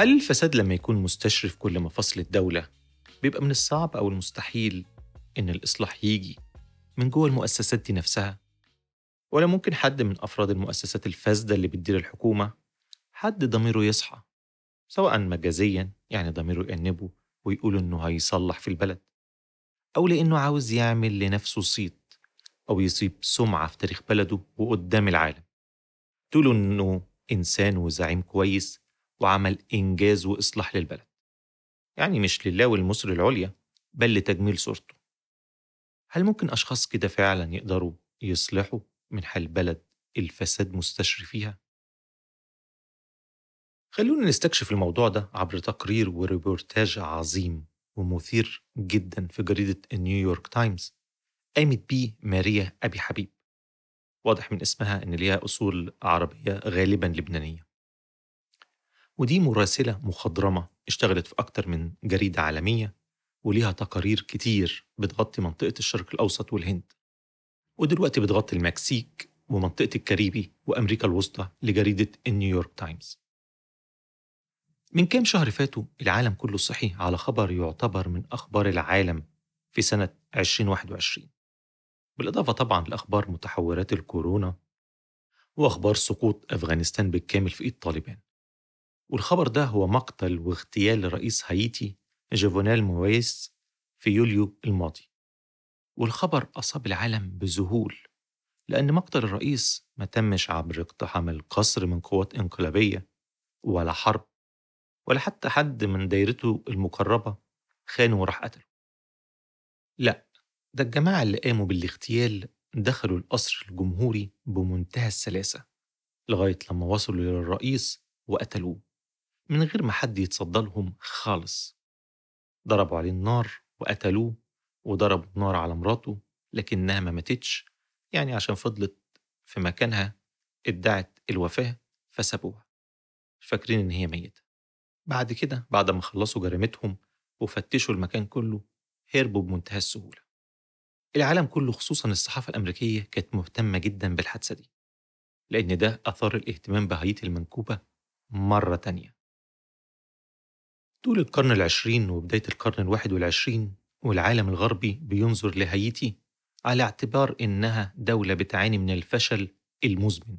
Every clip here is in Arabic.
هل الفساد لما يكون مستشرف كل مفاصل الدولة بيبقى من الصعب أو المستحيل إن الإصلاح يجي من جوه المؤسسات دي نفسها؟ ولا ممكن حد من أفراد المؤسسات الفاسدة اللي بتدير الحكومة حد ضميره يصحى؟ سواء مجازيا يعني ضميره يأنبه ويقول إنه هيصلح في البلد. أو لأنه عاوز يعمل لنفسه صيت أو يصيب سمعة في تاريخ بلده وقدام العالم. تقولوا إنه إنسان وزعيم كويس وعمل إنجاز وإصلاح للبلد. يعني مش لله والمصلحة العليا بل لتجميل صورته. هل ممكن أشخاص كده فعلا يقدروا يصلحوا من حال بلد الفساد مستشري فيها؟ خلونا نستكشف الموضوع ده عبر تقرير وريبورتاج عظيم ومثير جدا في جريدة نيويورك تايمز. قامت بيه ماريا أبي حبيب. واضح من اسمها إن ليها أصول عربية غالبا لبنانية. ودي مراسلة مخضرمة اشتغلت في أكتر من جريدة عالمية وليها تقارير كتير بتغطي منطقة الشرق الأوسط والهند. ودلوقتي بتغطي المكسيك ومنطقة الكاريبي وأمريكا الوسطى لجريدة نيويورك تايمز. من كام شهر فاتوا العالم كله صحي على خبر يعتبر من أخبار العالم في سنة 2021 بالإضافة طبعا لأخبار متحورات الكورونا وأخبار سقوط أفغانستان بالكامل في إيد طالبان. والخبر ده هو مقتل واغتيال رئيس هايتي جوفونيل مويس في يوليو الماضي. والخبر أصاب العالم بذهول لأن مقتل الرئيس ما تمش عبر اقتحام القصر من قوات انقلابية ولا حرب ولا حتى حد من دايرته المقربة خانه وراح قتله. لا ده الجماعة اللي قاموا بالاغتيال دخلوا القصر الجمهوري بمنتهى السلاسة لغاية لما وصلوا للرئيس وقتلوه. من غير ما حد يتصدى لهم خالص. ضربوا عليه النار وقتلوه وضربوا نار على مراته لكنها ما ماتتش يعني عشان فضلت في مكانها ادعت الوفاة فسابوها. فاكرين إن هي ميتة. بعد كده بعد ما خلصوا جريمتهم وفتشوا المكان كله هربوا بمنتهى السهولة. العالم كله خصوصا الصحافة الأمريكية كانت مهتمة جدا بالحادثة دي. لأن ده أثار الاهتمام بهايتي المنكوبة مرة تانية. طول القرن العشرين وبداية القرن الواحد والعشرين والعالم الغربي بينظر لهايتي على اعتبار إنها دولة بتعاني من الفشل المزمن.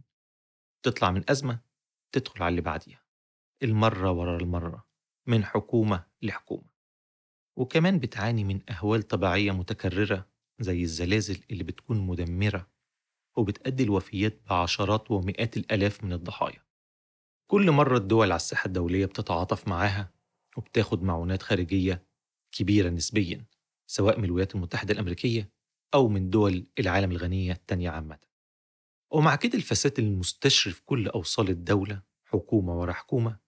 تطلع من أزمة تدخل على اللي بعديها. المرة ورا المرة من حكومة لحكومة. وكمان بتعاني من أهوال طبيعية متكررة زي الزلازل اللي بتكون مدمرة وبتأدي الوفيات بعشرات ومئات الآلاف من الضحايا. كل مرة الدول على الساحة الدولية بتتعاطف معاها وبتاخد معونات خارجية كبيرة نسبيا سواء من الولايات المتحدة الأمريكية أو من دول العالم الغنية التانية عامة. ومع كده الفساد المستشرف كل أوصال الدولة حكومة ورا حكومة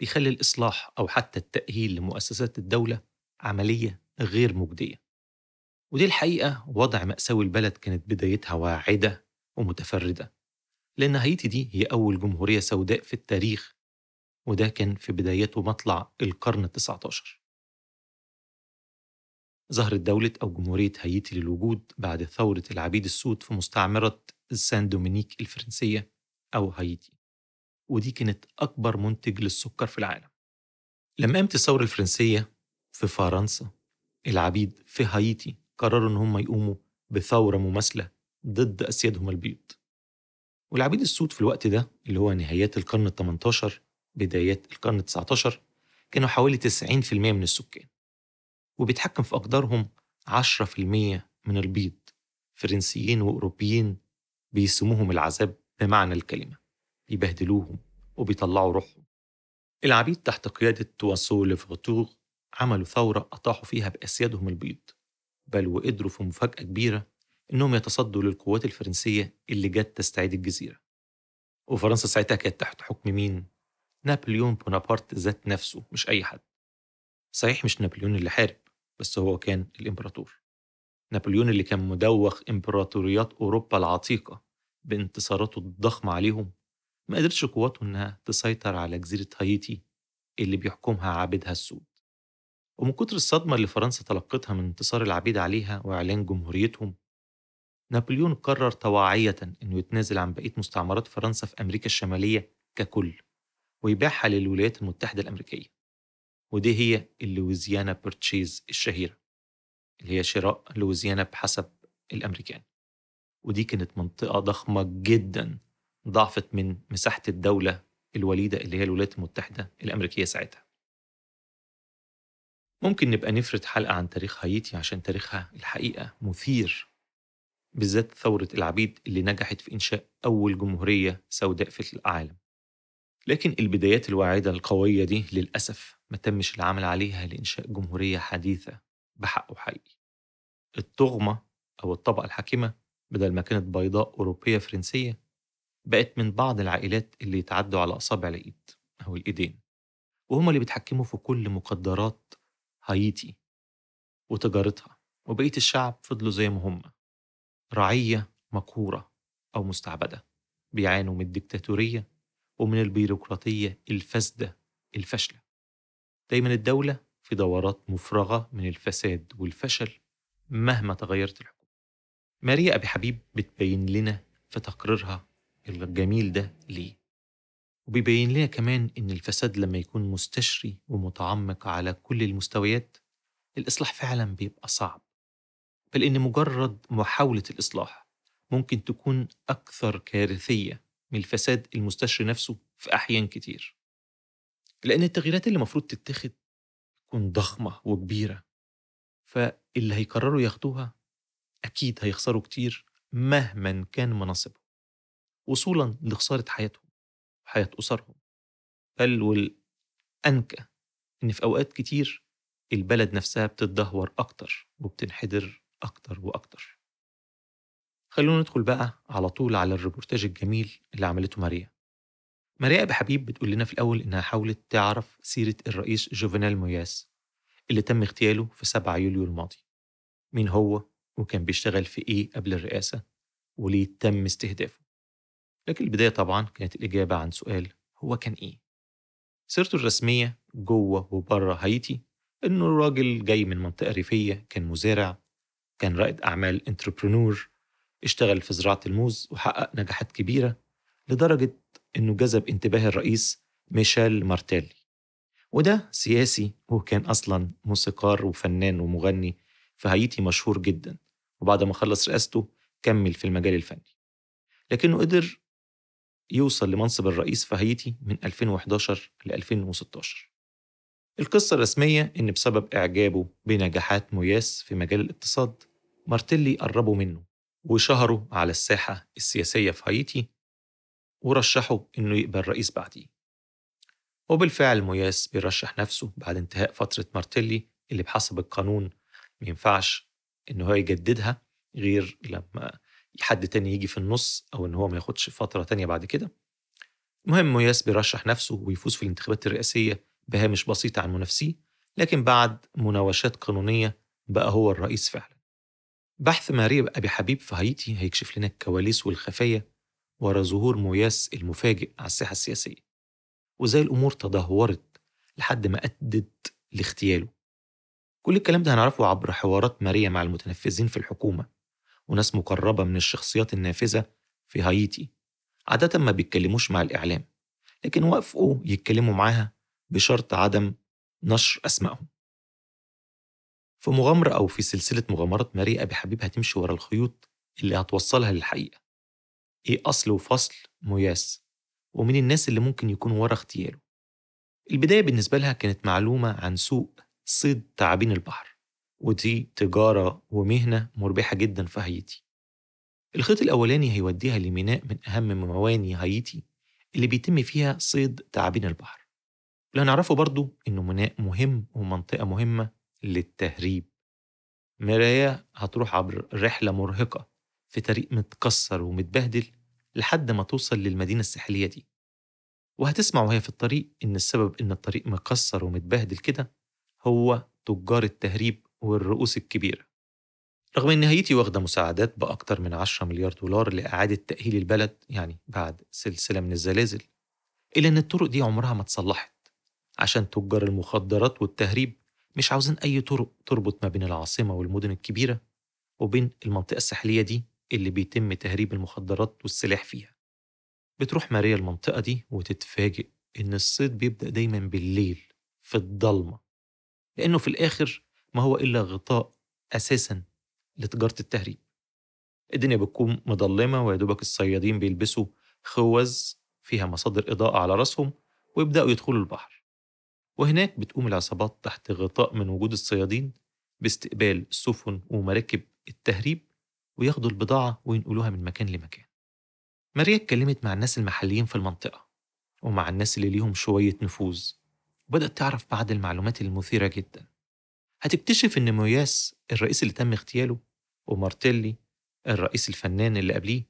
بيخلي الإصلاح أو حتى التأهيل لمؤسسات الدولة عملية غير مجدية. ودي الحقيقة وضع مأساوي البلد كانت بدايتها واعدة ومتفردة لأن هايتي دي هي أول جمهورية سوداء في التاريخ وده كان في بدايته مطلع القرن التسعة عشر ظهرت دولة أو جمهورية هايتي للوجود بعد ثورة العبيد السود في مستعمرة سان دومينيك الفرنسية أو هايتي ودي كانت أكبر منتج للسكر في العالم. لما قامت الثورة الفرنسية في فرنسا العبيد في هايتي قرروا إن هم يقوموا بثورة مماثلة ضد أسيادهم البيض والعبيد السود في الوقت ده اللي هو نهايات القرن ال 18 بدايات القرن ال 19 كانوا حوالي 90% من السكان وبيتحكم في أقدارهم 10% من البيض. فرنسيين وأوروبيين بيسموهم العذاب بمعنى الكلمة بيبهدلوهم وبيطلعوا روحهم. العبيد تحت قيادة تواسو لفغتوغ عملوا ثورة أطاحوا فيها بأسيادهم البيض بل وقدروا في مفاجأة كبيرة إنهم يتصدوا للقوات الفرنسية اللي جت تستعيد الجزيرة. وفرنسا ساعتها كانت تحت حكم مين؟ نابليون بونابرت ذات نفسه مش أي حد. صحيح مش نابليون اللي حارب بس هو كان الإمبراطور. نابليون اللي كان مدوخ إمبراطوريات أوروبا العتيقة بانتصاراته الضخمة عليهم ما قدرتش قواته إنها تسيطر على جزيرة هايتي اللي بيحكمها عابدها السود. ومن كتر الصدمة اللي فرنسا تلقتها من انتصار العبيد عليها وإعلان جمهوريتهم نابليون قرر طواعية إنه يتنازل عن بقية مستعمرات فرنسا في أمريكا الشمالية ككل. ويبيعها للولايات المتحدة الأمريكية. ودي هي اللويزيانا بيرتشيز الشهيرة اللي هي شراء لويزيانا بحسب الأمريكان. ودي كانت منطقة ضخمة جدا ضعفت من مساحة الدولة الوليدة اللي هي الولايات المتحدة الأمريكية ساعتها. ممكن نبقى نفرد حلقة عن تاريخ هايتي عشان تاريخها الحقيقة مثير بالذات ثورة العبيد اللي نجحت في إنشاء أول جمهورية سوداء في العالم. لكن البدايات الواعدة القوية دي للأسف ما تمش العمل عليها لإنشاء جمهورية حديثة بحقه حقيقي. الطغمة أو الطبقة الحاكمة بدل ما كانت بيضاء أوروبية فرنسية بقت من بعض العائلات اللي يتعدوا على أصابع الإيد أو الإيدين وهم اللي بيتحكموا في كل مقدرات هايتي وتجارتها وبقية الشعب فضلوا زي ما هم رعية مقهورة أو مستعبدة بيعانوا من الدكتاتورية ومن البيروقراطية الفاسدة الفاشلة دايما الدولة في دورات مفرغة من الفساد والفشل مهما تغيرت الحكومة. ماريا أبي حبيب بتبين لنا في تقريرها الجميل ده ليه؟ وبيبين لنا كمان إن الفساد لما يكون مستشري ومتعمق على كل المستويات الإصلاح فعلا بيبقى صعب. بل إن مجرد محاولة الإصلاح ممكن تكون أكثر كارثية من الفساد المستشري نفسه في أحيان كتير. لأن التغييرات اللي المفروض تتخذ تكون ضخمة وكبيرة. فاللي هيقرروا ياخدوها أكيد هيخسروا كتير مهما كان مناصبهم. وصولا لخسارة حياتهم وحياة أسرهم. بل والأنكى إن في أوقات كتير البلد نفسها بتتدهور أكتر وبتنحدر أكتر وأكتر. خلونا ندخل بقى على طول على الريبورتاج الجميل اللي عملته ماريا. ماريا أبي حبيب بتقول لنا في الأول إنها حاولت تعرف سيرة الرئيس جوفينال موياس اللي تم اغتياله في 7 يوليو الماضي. مين هو وكان بيشتغل في إيه قبل الرئاسة وليه تم استهدافه. لكن البداية طبعا كانت الإجابة عن سؤال هو كان إيه. سيرته الرسمية جوه وبره هايتي إنه الراجل جاي من منطقة ريفية كان مزارع كان رائد أعمال entrepreneur اشتغل في زراعة الموز وحقق نجاحات كبيرة لدرجة إنه جذب انتباه الرئيس ميشيل مارتيلي. وده سياسي وكان أصلا موسيقار وفنان ومغني في هايتي مشهور جدا وبعد ما خلص رئاسته كمل في المجال الفني. لكنه قدر يوصل لمنصب الرئيس في هايتي من 2011 ل 2016 القصة الرسمية إن بسبب إعجابه بنجاحات موياس في مجال الاقتصاد مارتيلي قربوا منه وشهروا على الساحة السياسية في هايتي ورشحوا إنه يقبل رئيس بعديه. وبالفعل موياس بيرشح نفسه بعد انتهاء فترة مارتيلي اللي بحسب القانون ما ينفعش إنه هو يجددها غير لما حد تاني يجي في النص أو إن هو ما ياخدش فترة تانية بعد كده. المهم موياس بيرشح نفسه ويفوز في الانتخابات الرئاسية بهامش بسيط عن منافسيه لكن بعد مناوشات قانونية بقى هو الرئيس فعلا. بحث ماريا أبي حبيب في هايتي هيكشف لنا الكواليس والخفايا ورا ظهور موياس المفاجئ على الساحة السياسية. وزي الأمور تدهورت لحد ما أدت لاغتياله كل الكلام ده هنعرفه عبر حوارات ماريا مع المتنفذين في الحكومة وناس مقربة من الشخصيات النافذة في هايتي. عادة ما بيتكلموش مع الإعلام لكن وافقوا يتكلموا معاها بشرط عدم نشر أسمائهم. في مغامرة أو في سلسلة مغامرات ماريا أبي حبيب هتمشي ورا الخيوط اللي هتوصلها للحقيقة. إيه أصل وفصل؟ موياس ومين الناس اللي ممكن يكونوا ورا اغتياله البداية بالنسبة لها كانت معلومة عن سوق صيد تعابين البحر. ودي تجارة ومهنة مربحة جدا في هايتي. الخيط الأولاني هيوديها لميناء من أهم مواني هايتي اللي بيتم فيها صيد تعابين البحر. اللي هنعرفه برضو إنه ميناء مهم ومنطقة مهمة للتهريب. مرايا هتروح عبر رحلة مرهقة في طريق متكسر ومتبهدل لحد ما توصل للمدينة الساحلية دي. وهتسمع وهي في الطريق إن السبب إن الطريق مكسر ومتبهدل كده هو تجار التهريب والرؤوس الكبيرة. رغم إن هايتي واخدة مساعدات بأكتر من 10 مليار دولار لإعادة تأهيل البلد يعني بعد سلسلة من الزلازل إلا إن الطرق دي عمرها ما اتصلحت عشان تجار المخدرات والتهريب مش عاوزين أي طرق تربط ما بين العاصمة والمدن الكبيرة وبين المنطقة الساحلية دي اللي بيتم تهريب المخدرات والسلاح فيها. بتروح ماريا المنطقة دي وتتفاجئ إن الصيد بيبدأ دايما بالليل في الضلمة لأنه في الآخر ما هو إلا غطاء أساسا لتجارة التهريب. الدنيا بتكون مضلمة ويدوبك الصيادين بيلبسوا خوذ فيها مصادر إضاءة على رأسهم ويبدأوا يدخلوا البحر. وهناك بتقوم العصابات تحت غطاء من وجود الصيادين باستقبال سفن ومراكب التهريب وياخدوا البضاعة وينقلوها من مكان لمكان. ماريا اتكلمت مع الناس المحليين في المنطقة ومع الناس اللي ليهم شوية نفوذ وبدأت تعرف بعض المعلومات المثيرة جدا. هتكتشف إن موياس الرئيس اللي تم اغتياله ومارتيلي الرئيس الفنان اللي قبليه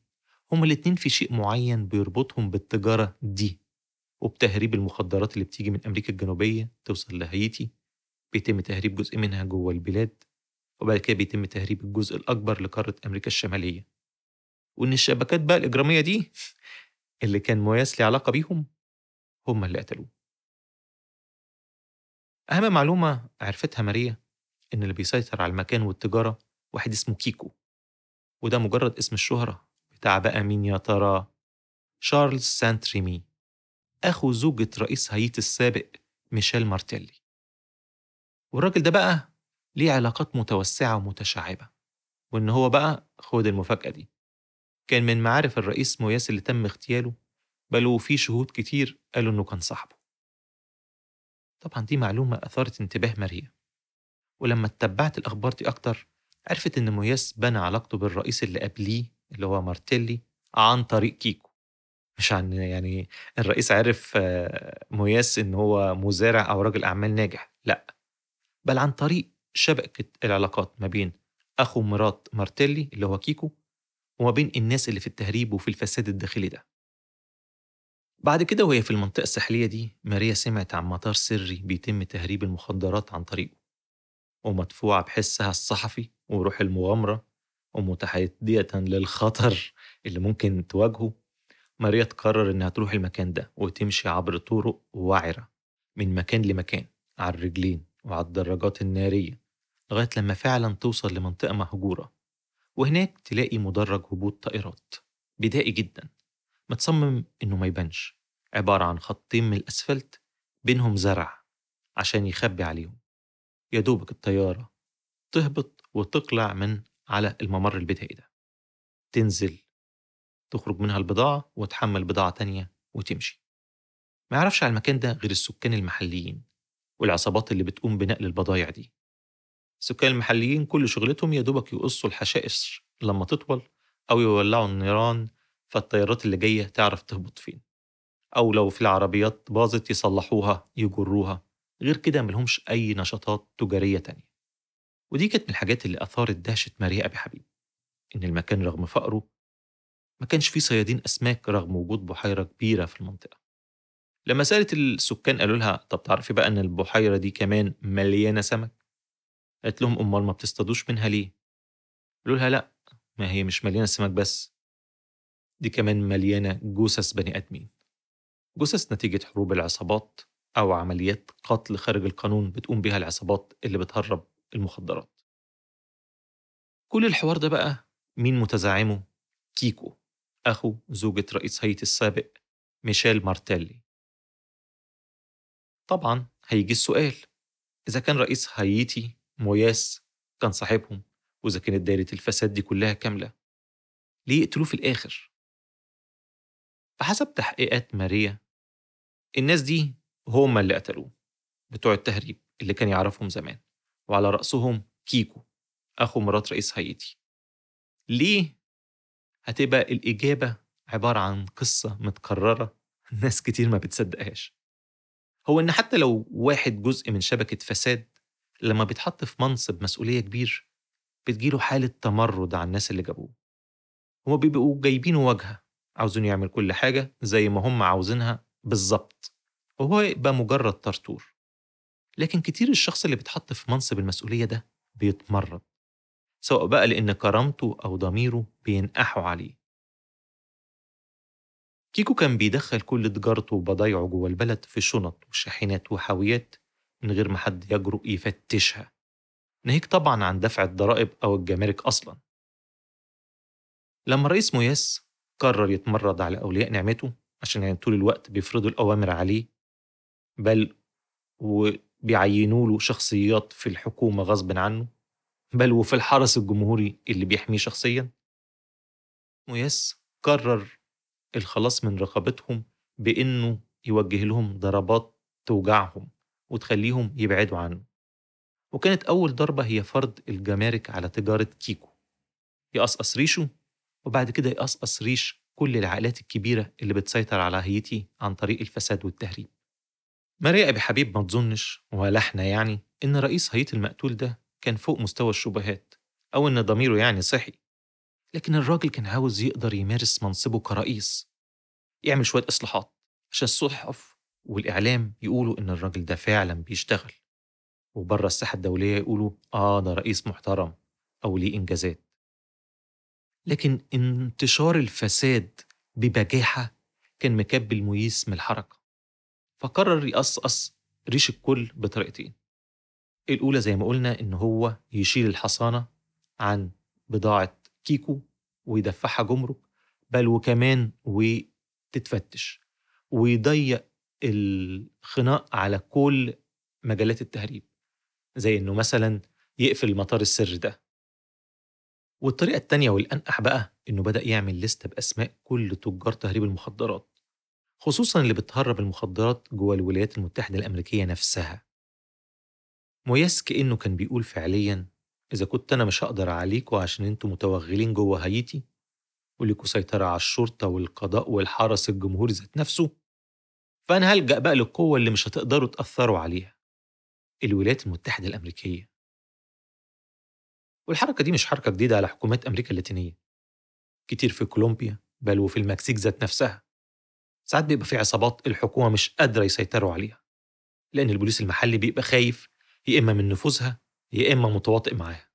هما الاتنين في شيء معين بيربطهم بالتجارة دي. وبتهريب المخدرات اللي بتيجي من أمريكا الجنوبية توصل لهايتي. بيتم تهريب جزء منها جوه البلاد وبعد كده بيتم تهريب الجزء الأكبر لقارة أمريكا الشمالية. وإن الشبكات بقى الإجرامية دي اللي كان موياس ليه علاقة بيهم هم اللي قتلوه. أهم معلومة عرفتها ماريا إن اللي بيسيطر على المكان والتجارة واحد اسمه كيكو وده مجرد اسم الشهرة بتاع بقى مين يا ترى؟ شارلز سانت ريمي. أخو زوجة رئيس هايتي السابق ميشيل مارتيلي. والراجل ده بقى ليه علاقات متوسعة ومتشعبة وإن هو بقى خد المفاجأة دي. كان من معارف الرئيس موياس اللي تم اغتياله بل وفي شهود كتير قالوا إنه كان صاحبه. طبعا دي معلومة أثارت انتباه ماريا ولما اتبعت الأخبار دي أكتر عرفت إن موياس بنى علاقته بالرئيس اللي قبليه اللي هو مارتيلي عن طريق كيكو. مش عن يعني الرئيس عرف آه، موياس إن هو مزارع أو راجل أعمال ناجح لأ. بل عن طريق شبكة العلاقات ما بين أخو مرات مارتيلي اللي هو كيكو وما بين الناس اللي في التهريب وفي الفساد الداخلي ده. بعد كده وهي في المنطقة الساحلية دي ماريا سمعت عن مطار سري بيتم تهريب المخدرات عن طريقه ومدفوعة بحسها الصحفي وروح المغامرة ومتحدية للخطر اللي ممكن تواجهه. ماريا تقرر إنها تروح المكان ده وتمشي عبر طرق وعرة من مكان لمكان على الرجلين وعلى الدراجات النارية لغاية لما فعلا توصل لمنطقة مهجورة. وهناك تلاقي مدرج هبوط طائرات بدائي جدا متصمم إنه ما يبانش عبارة عن خطين من الأسفلت بينهم زرع عشان يخبي عليهم. يا دوبك الطيارة تهبط وتقلع من على الممر البدائي ده. تنزل تخرج منها البضاعة وتحمل بضاعة تانية وتمشي. ما يعرفش على المكان ده غير السكان المحليين والعصابات اللي بتقوم بنقل البضايع دي. السكان المحليين كل شغلتهم يا دوبك يقصوا الحشائش لما تطول أو يولعوا النيران فالطيارات اللي جاية تعرف تهبط فين. أو لو في العربيات باظت يصلحوها يجروها. غير كده ملهمش أي نشاطات تجارية تانية. ودي كانت من الحاجات اللي أثارت دهشة ماريا أبي حبيب إن المكان رغم فقره ما كانش فيه صيادين أسماك رغم وجود بحيرة كبيرة في المنطقة. لما سألت السكان قالوا لها طب تعرفي بقى إن البحيرة دي كمان مليانة سمك؟ قالت لهم أمال ما بتصطادوش منها ليه؟ قالوا لها لأ ما هي مش مليانة سمك بس دي كمان مليانة جثث بني آدمين. جثث نتيجة حروب العصابات أو عمليات قتل خارج القانون بتقوم بها العصابات اللي بتهرب المخدرات. كل الحوار ده بقى مين متزعمه؟ كيكو. أخو زوجة رئيس هايتي السابق ميشيل مارتيلي طبعا هيجي السؤال إذا كان رئيس هايتي موياس كان صاحبهم وإذا كانت دايرة الفساد دي كلها كاملة ليه يقتلوه في الآخر؟ فحسب تحقيقات ماريا الناس دي هم اللي قتلوه بتوع التهريب اللي كان يعرفهم زمان وعلى رأسهم كيكو أخو مرات رئيس هايتي ليه؟ هتبقى الإجابة عبارة عن قصة متكررة ناس كتير ما بتصدقهاش. هو إن حتى لو واحد جزء من شبكة فساد لما بيتحط في منصب مسؤولية كبير بتجيله حالة تمرد على الناس اللي جابوه. هما بيبقوا جايبينه واجهة عاوزين يعمل كل حاجة زي ما هم عاوزينها بالظبط وهو يبقى مجرد طرطور. لكن كتير الشخص اللي بيتحط في منصب المسؤولية ده بيتمرد. سواء بقى لأن كرامته أو ضميره بينقحوا عليه. كيكو كان بيدخل كل تجارته وبضايعه جوه البلد في شنط وشاحنات وحاويات من غير ما حد يجرؤ يفتشها. ناهيك طبعا عن دفع الضرائب أو الجمارك أصلا. لما رئيس موياس قرر يتمرد على أولياء نعمته عشان يعني طول الوقت بيفرضوا الأوامر عليه بل وبيعينوا له شخصيات في الحكومة غصب عنه بل وفي الحرس الجمهوري اللي بيحميه شخصيا. مويس قرر الخلاص من رقابتهم بإنه يوجه لهم ضربات توجعهم وتخليهم يبعدوا عنه. وكانت أول ضربة هي فرض الجمارك على تجارة كيكو. يقصقص ريشه وبعد كده يقصقص ريش كل العائلات الكبيرة اللي بتسيطر على هايتي عن طريق الفساد والتهريب. ماريا أبي حبيب ما تظنش ولا إحنا يعني إن رئيس هايتي المقتول ده كان فوق مستوى الشبهات أو إن ضميره يعني صحي. لكن الراجل كان عاوز يقدر يمارس منصبه كرئيس يعمل شوية إصلاحات عشان الصحف والإعلام يقولوا إن الراجل ده فعلا بيشتغل. وبره الساحة الدولية يقولوا آه ده رئيس محترم أو ليه إنجازات. لكن انتشار الفساد ببجاحة كان مكبل مويس من الحركة. فقرر يقصقص ريش الكل بطريقتين. الأولى زي ما قلنا إن هو يشيل الحصانة عن بضاعة كيكو ويدفعها جمرك بل وكمان وتتفتش ويضيق الخناق على كل مجالات التهريب زي إنه مثلا يقفل المطار السري ده. والطريقة التانية والأنقح بقى إنه بدأ يعمل لستة بأسماء كل تجار تهريب المخدرات خصوصا اللي بتهرب المخدرات جوه الولايات المتحدة الأمريكية نفسها. مويس كأنه كان بيقول فعليا إذا كنت أنا مش هقدر عليكوا عشان أنتوا متوغلين جوه هايتي وليكوا سيطرة على الشرطة والقضاء والحرس الجمهوري ذات نفسه فأنا هلجأ بقى للقوة اللي مش هتقدروا تأثروا عليها الولايات المتحدة الأمريكية. والحركة دي مش حركة جديدة على حكومات أمريكا اللاتينية. كتير في كولومبيا بل وفي المكسيك ذات نفسها. ساعات بيبقى في عصابات الحكومة مش قادرة يسيطروا عليها لأن البوليس المحلي بيبقى خايف يا إما من نفوذها يا إما متواطئ معاها.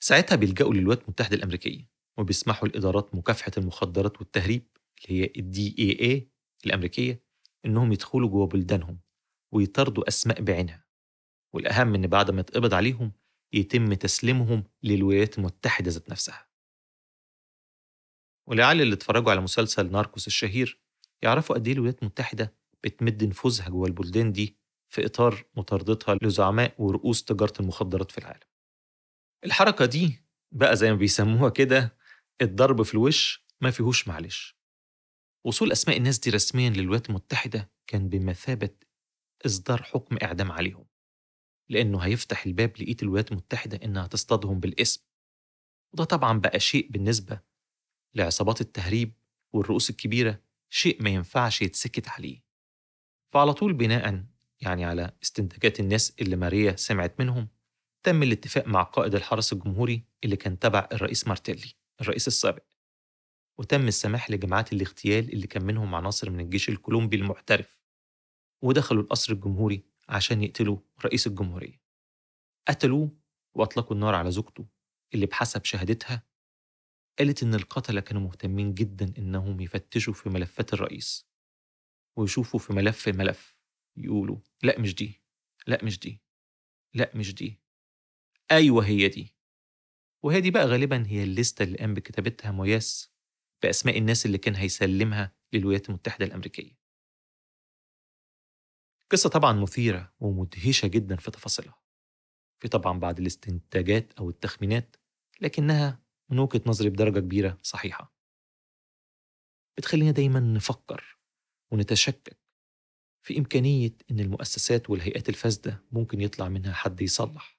ساعتها بيلجأوا للولايات المتحدة الأمريكية وبيسمحوا لإدارات مكافحة المخدرات والتهريب اللي هي الدي إي اي الأمريكية إنهم يدخلوا جوه بلدانهم ويطردوا أسماء بعينها. والأهم إن بعد ما يتقبض عليهم يتم تسليمهم للولايات المتحدة ذات نفسها. ولعل اللي اتفرجوا على مسلسل ناركوس الشهير يعرفوا قد إيه الولايات المتحدة بتمد نفوذها جوه البلدان دي في إطار مطاردتها لزعماء ورؤوس تجارة المخدرات في العالم. الحركة دي بقى زي ما بيسموها كده الضرب في الوش ما فيهوش معلش. وصول أسماء الناس دي رسميا للولايات المتحدة كان بمثابة إصدار حكم إعدام عليهم. لأنه هيفتح الباب لإيد الولايات المتحدة إنها تصطادهم بالاسم. وده طبعا بقى شيء بالنسبة لعصابات التهريب والرؤوس الكبيرة شيء ما ينفعش يتسكت عليه. فعلى طول بناء يعني على استنتاجات الناس اللي ماريا سمعت منهم تم الاتفاق مع قائد الحرس الجمهوري اللي كان تبع الرئيس مارتيلي الرئيس السابق. وتم السماح لجماعات الاغتيال اللي كان منهم عناصر من الجيش الكولومبي المحترف ودخلوا القصر الجمهوري عشان يقتلوا رئيس الجمهورية. قتلوه وأطلقوا النار على زوجته اللي بحسب شهادتها قالت إن القتلة كانوا مهتمين جدا إنهم يفتشوا في ملفات الرئيس ويشوفوا في ملف ملف. يقولوا لا مش دي لا مش دي لا مش دي. أيوة هي دي. وهي دي بقى غالبا هي الليستة اللي قام بكتابتها موياس بأسماء الناس اللي كان هيسلمها للولايات المتحدة الأمريكية. قصة طبعا مثيرة ومدهشة جدا في تفاصيلها. في طبعا بعض الاستنتاجات أو التخمينات لكنها من وجهة نظري بدرجة كبيرة صحيحة. بتخلينا دايما نفكر ونتشكك في إمكانية إن المؤسسات والهيئات الفاسدة ممكن يطلع منها حد يصلح.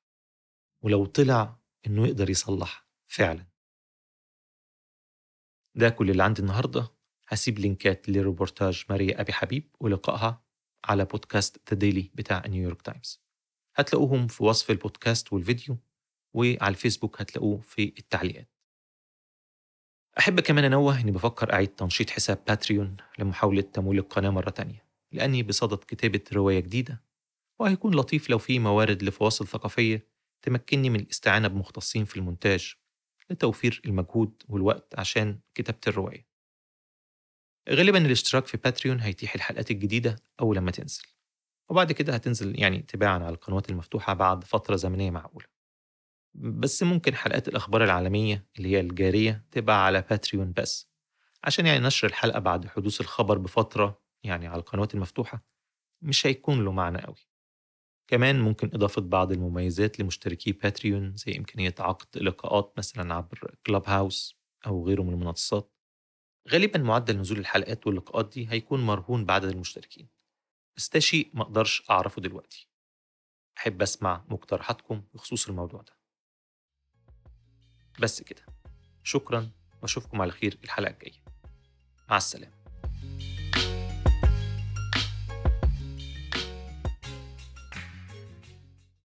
ولو طلع إنه يقدر يصلح فعلا. ده كل اللي عندي النهاردة. هسيب لينكات لريبورتاج ماريا أبي حبيب ولقائها على بودكاست The Daily بتاع نيويورك تايمز هتلاقوهم في وصف البودكاست والفيديو وعلى الفيسبوك هتلاقوه في التعليقات. أحب كمان أنوه إني بفكر أعيد تنشيط حساب باتريون لمحاولة تمويل القناة مرة تانية. لأني بصدد كتابة رواية جديدة وهيكون لطيف لو في موارد لفواصل ثقافية تمكنني من الاستعانة بمختصين في المونتاج لتوفير المجهود والوقت عشان كتابة الرواية. غالبا الاشتراك في باتريون هيتيح الحلقات الجديدة أول لما تنزل وبعد كده هتنزل يعني تباعا على القنوات المفتوحة بعد فترة زمنية معقولة. بس ممكن حلقات الأخبار العالمية اللي هي الجارية تبقى على باتريون بس عشان يعني نشر الحلقة بعد حدوث الخبر بفترة يعني على القنوات المفتوحة مش هيكون له معنى قوي كمان ممكن إضافة بعض المميزات لمشتركي باتريون زي إمكانية عقد لقاءات مثلا عبر كلاب هاوس أو غيره من المنصات. غالبا معدل نزول الحلقات واللقاءات دي هيكون مرهون بعدد المشتركين. بس ده شيء ما أقدرش أعرفه دلوقتي. أحب أسمع مقترحاتكم بخصوص الموضوع ده. بس كده. شكرا وأشوفكم على خير الحلقة الجاية. مع السلامة.